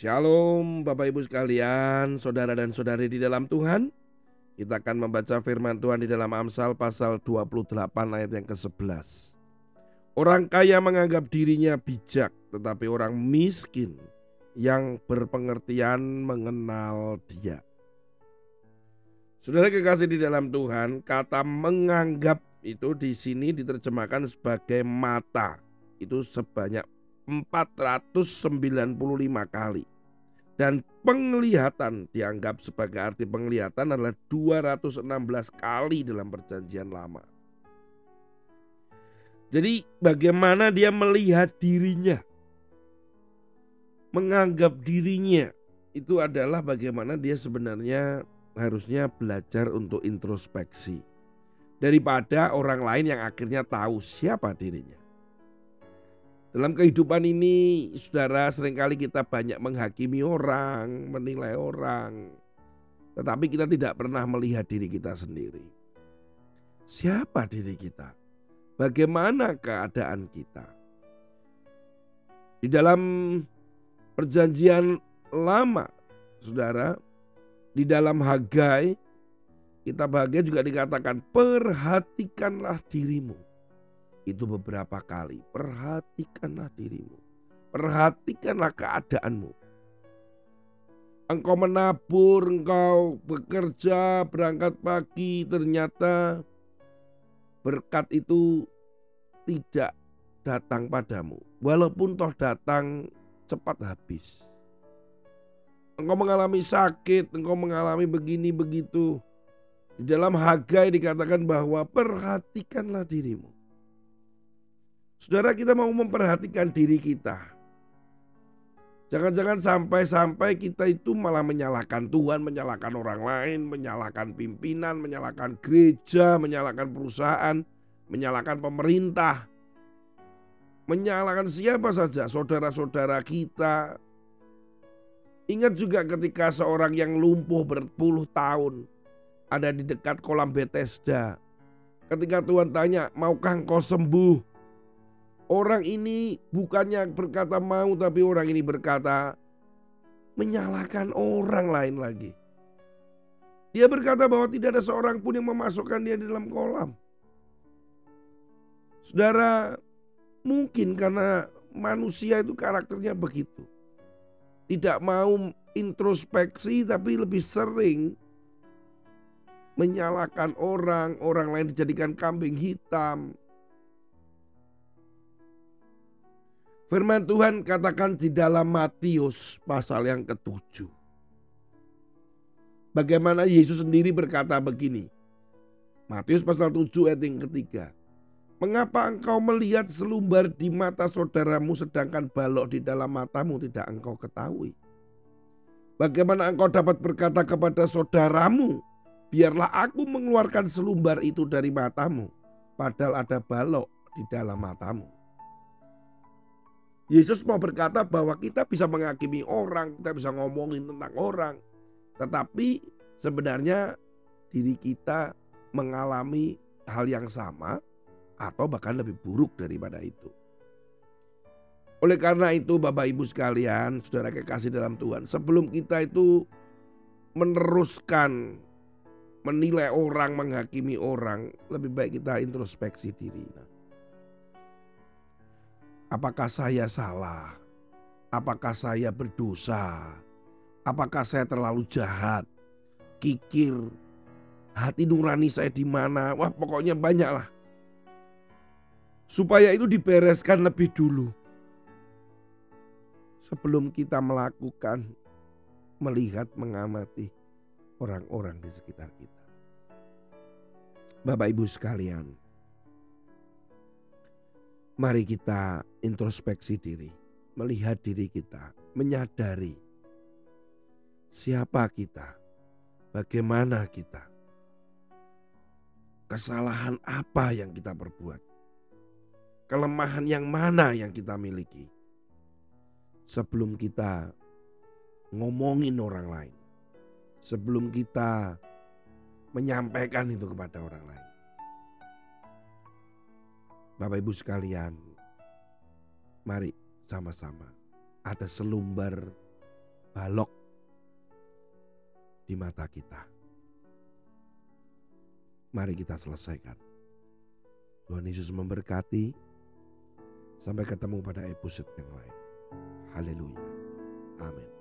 Shalom Bapak Ibu sekalian, saudara dan saudari di dalam Tuhan. Kita akan membaca firman Tuhan di dalam Amsal pasal 28 ayat yang ke-11. Orang kaya menganggap dirinya bijak, tetapi orang miskin yang berpengertian mengenal dia. Saudara kekasih di dalam Tuhan, kata menganggap itu di sini diterjemahkan sebagai mata. Itu sebanyak 495 kali. Dan penglihatan dianggap sebagai arti penglihatan adalah 216 kali dalam perjanjian lama. Jadi bagaimana dia melihat dirinya? Menganggap dirinya itu adalah bagaimana dia sebenarnya harusnya belajar untuk introspeksi. Daripada orang lain yang akhirnya tahu siapa dirinya. Dalam kehidupan ini, saudara, sering kali kita banyak menghakimi orang, menilai orang, tetapi kita tidak pernah melihat diri kita sendiri. Siapa diri kita? Bagaimana keadaan kita? Di dalam perjanjian lama, saudara, di dalam Hagai, kita bahagia juga dikatakan perhatikanlah dirimu itu beberapa kali. Perhatikanlah dirimu. Perhatikanlah keadaanmu. Engkau menabur, engkau bekerja, berangkat pagi, ternyata berkat itu tidak datang padamu. Walaupun toh datang cepat habis. Engkau mengalami sakit, engkau mengalami begini begitu. Di dalam Hagai dikatakan bahwa perhatikanlah dirimu. Saudara kita mau memperhatikan diri kita. Jangan-jangan sampai-sampai kita itu malah menyalahkan Tuhan, menyalahkan orang lain, menyalahkan pimpinan, menyalahkan gereja, menyalahkan perusahaan, menyalahkan pemerintah, menyalahkan siapa saja, saudara-saudara kita. Ingat juga ketika seorang yang lumpuh berpuluh tahun ada di dekat kolam Bethesda. Ketika Tuhan tanya, maukah engkau sembuh? Orang ini bukannya berkata mau tapi orang ini berkata menyalahkan orang lain lagi. Dia berkata bahwa tidak ada seorang pun yang memasukkan dia di dalam kolam. Saudara, mungkin karena manusia itu karakternya begitu. Tidak mau introspeksi tapi lebih sering menyalahkan orang, orang lain dijadikan kambing hitam, Firman Tuhan katakan di dalam Matius pasal yang ketujuh. Bagaimana Yesus sendiri berkata begini. Matius pasal 7 ayat yang ketiga. Mengapa engkau melihat selumbar di mata saudaramu sedangkan balok di dalam matamu tidak engkau ketahui? Bagaimana engkau dapat berkata kepada saudaramu, biarlah aku mengeluarkan selumbar itu dari matamu, padahal ada balok di dalam matamu. Yesus mau berkata bahwa kita bisa menghakimi orang, kita bisa ngomongin tentang orang. Tetapi sebenarnya diri kita mengalami hal yang sama atau bahkan lebih buruk daripada itu. Oleh karena itu Bapak Ibu sekalian, saudara kekasih dalam Tuhan, sebelum kita itu meneruskan menilai orang, menghakimi orang, lebih baik kita introspeksi diri. Nah, Apakah saya salah? Apakah saya berdosa? Apakah saya terlalu jahat? Kikir, hati nurani saya di mana? Wah, pokoknya banyak lah. Supaya itu dibereskan lebih dulu. Sebelum kita melakukan, melihat, mengamati orang-orang di sekitar kita. Bapak Ibu sekalian, Mari kita introspeksi diri, melihat diri kita, menyadari siapa kita, bagaimana kita, kesalahan apa yang kita perbuat, kelemahan yang mana yang kita miliki, sebelum kita ngomongin orang lain, sebelum kita menyampaikan itu kepada orang lain. Bapak Ibu sekalian, mari sama-sama ada selumbar balok di mata kita. Mari kita selesaikan. Tuhan Yesus memberkati. Sampai ketemu pada episode yang lain. Haleluya. Amin.